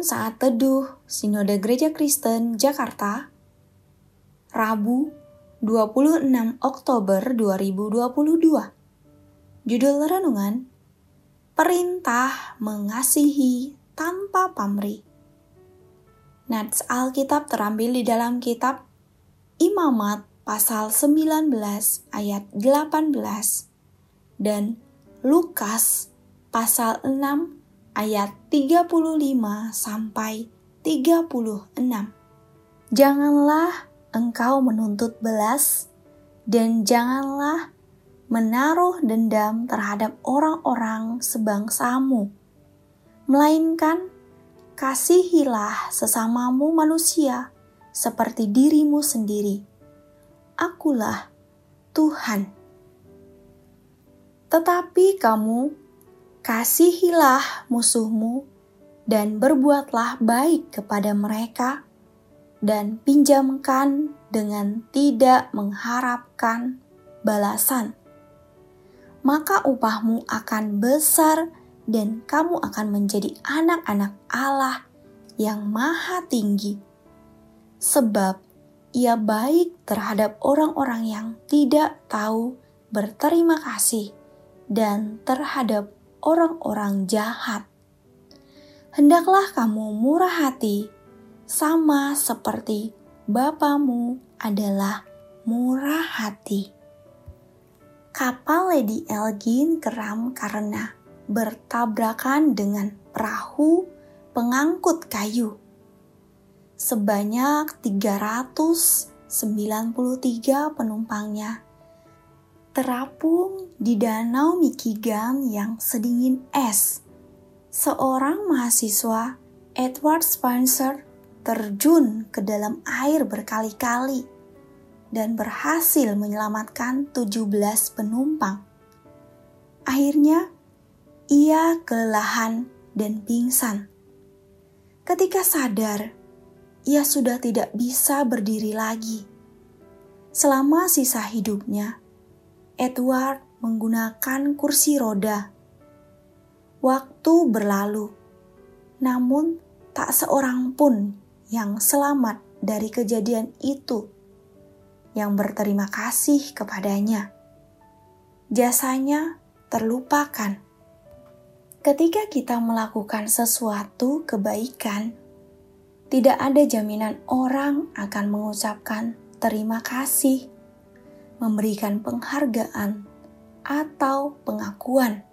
Saat Teduh Sinode Gereja Kristen Jakarta Rabu 26 Oktober 2022 Judul Renungan Perintah Mengasihi Tanpa Pamri Nats Alkitab terambil di dalam kitab Imamat pasal 19 ayat 18 dan Lukas pasal 6 ayat 35 sampai 36. Janganlah engkau menuntut belas dan janganlah menaruh dendam terhadap orang-orang sebangsamu, melainkan kasihilah sesamamu manusia seperti dirimu sendiri. Akulah Tuhan. Tetapi kamu Kasihilah musuhmu dan berbuatlah baik kepada mereka, dan pinjamkan dengan tidak mengharapkan balasan. Maka upahmu akan besar, dan kamu akan menjadi anak-anak Allah yang Maha Tinggi, sebab Ia baik terhadap orang-orang yang tidak tahu berterima kasih dan terhadap orang-orang jahat. Hendaklah kamu murah hati, sama seperti Bapamu adalah murah hati. Kapal Lady Elgin keram karena bertabrakan dengan perahu pengangkut kayu. Sebanyak 393 penumpangnya terapung di danau Michigan yang sedingin es. Seorang mahasiswa, Edward Spencer, terjun ke dalam air berkali-kali dan berhasil menyelamatkan 17 penumpang. Akhirnya, ia kelelahan dan pingsan. Ketika sadar, ia sudah tidak bisa berdiri lagi. Selama sisa hidupnya, Edward menggunakan kursi roda. Waktu berlalu, namun tak seorang pun yang selamat dari kejadian itu yang berterima kasih kepadanya. Jasanya terlupakan. Ketika kita melakukan sesuatu kebaikan, tidak ada jaminan orang akan mengucapkan terima kasih memberikan penghargaan atau pengakuan.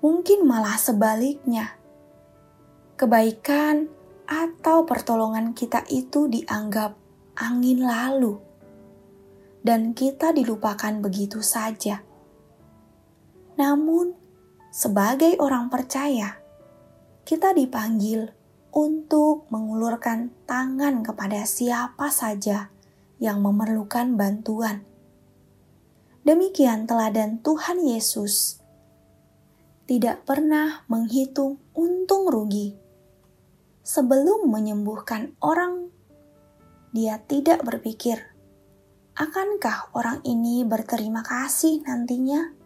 Mungkin malah sebaliknya, kebaikan atau pertolongan kita itu dianggap angin lalu, dan kita dilupakan begitu saja. Namun, sebagai orang percaya, kita dipanggil untuk mengulurkan tangan kepada siapa saja yang memerlukan bantuan. Demikian teladan Tuhan Yesus. Tidak pernah menghitung untung rugi. Sebelum menyembuhkan orang, dia tidak berpikir, akankah orang ini berterima kasih nantinya?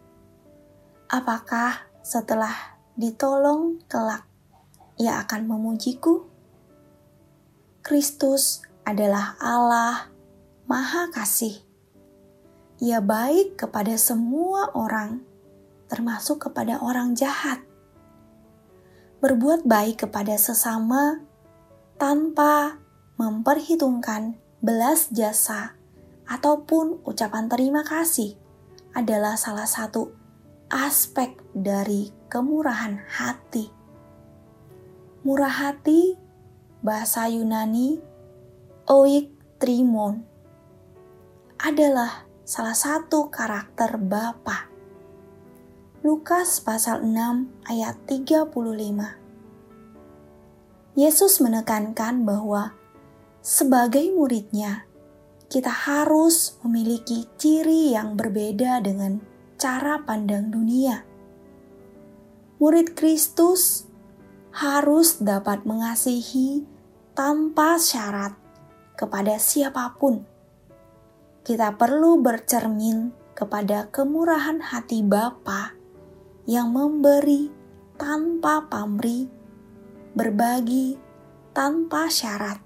Apakah setelah ditolong kelak ia akan memujiku? Kristus adalah Allah Maha Kasih. Ia baik kepada semua orang, termasuk kepada orang jahat. Berbuat baik kepada sesama tanpa memperhitungkan belas jasa ataupun ucapan terima kasih adalah salah satu aspek dari kemurahan hati. Murah hati, bahasa Yunani, oik trimon, adalah salah satu karakter Bapa. Lukas pasal 6 ayat 35. Yesus menekankan bahwa sebagai muridnya, kita harus memiliki ciri yang berbeda dengan cara pandang dunia. Murid Kristus harus dapat mengasihi tanpa syarat kepada siapa pun kita perlu bercermin kepada kemurahan hati Bapa yang memberi tanpa pamrih berbagi tanpa syarat.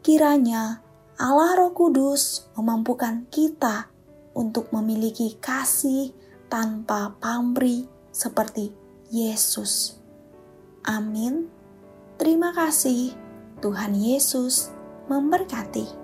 Kiranya Allah Roh Kudus memampukan kita untuk memiliki kasih tanpa pamrih seperti Yesus. Amin. Terima kasih. Tuhan Yesus memberkati.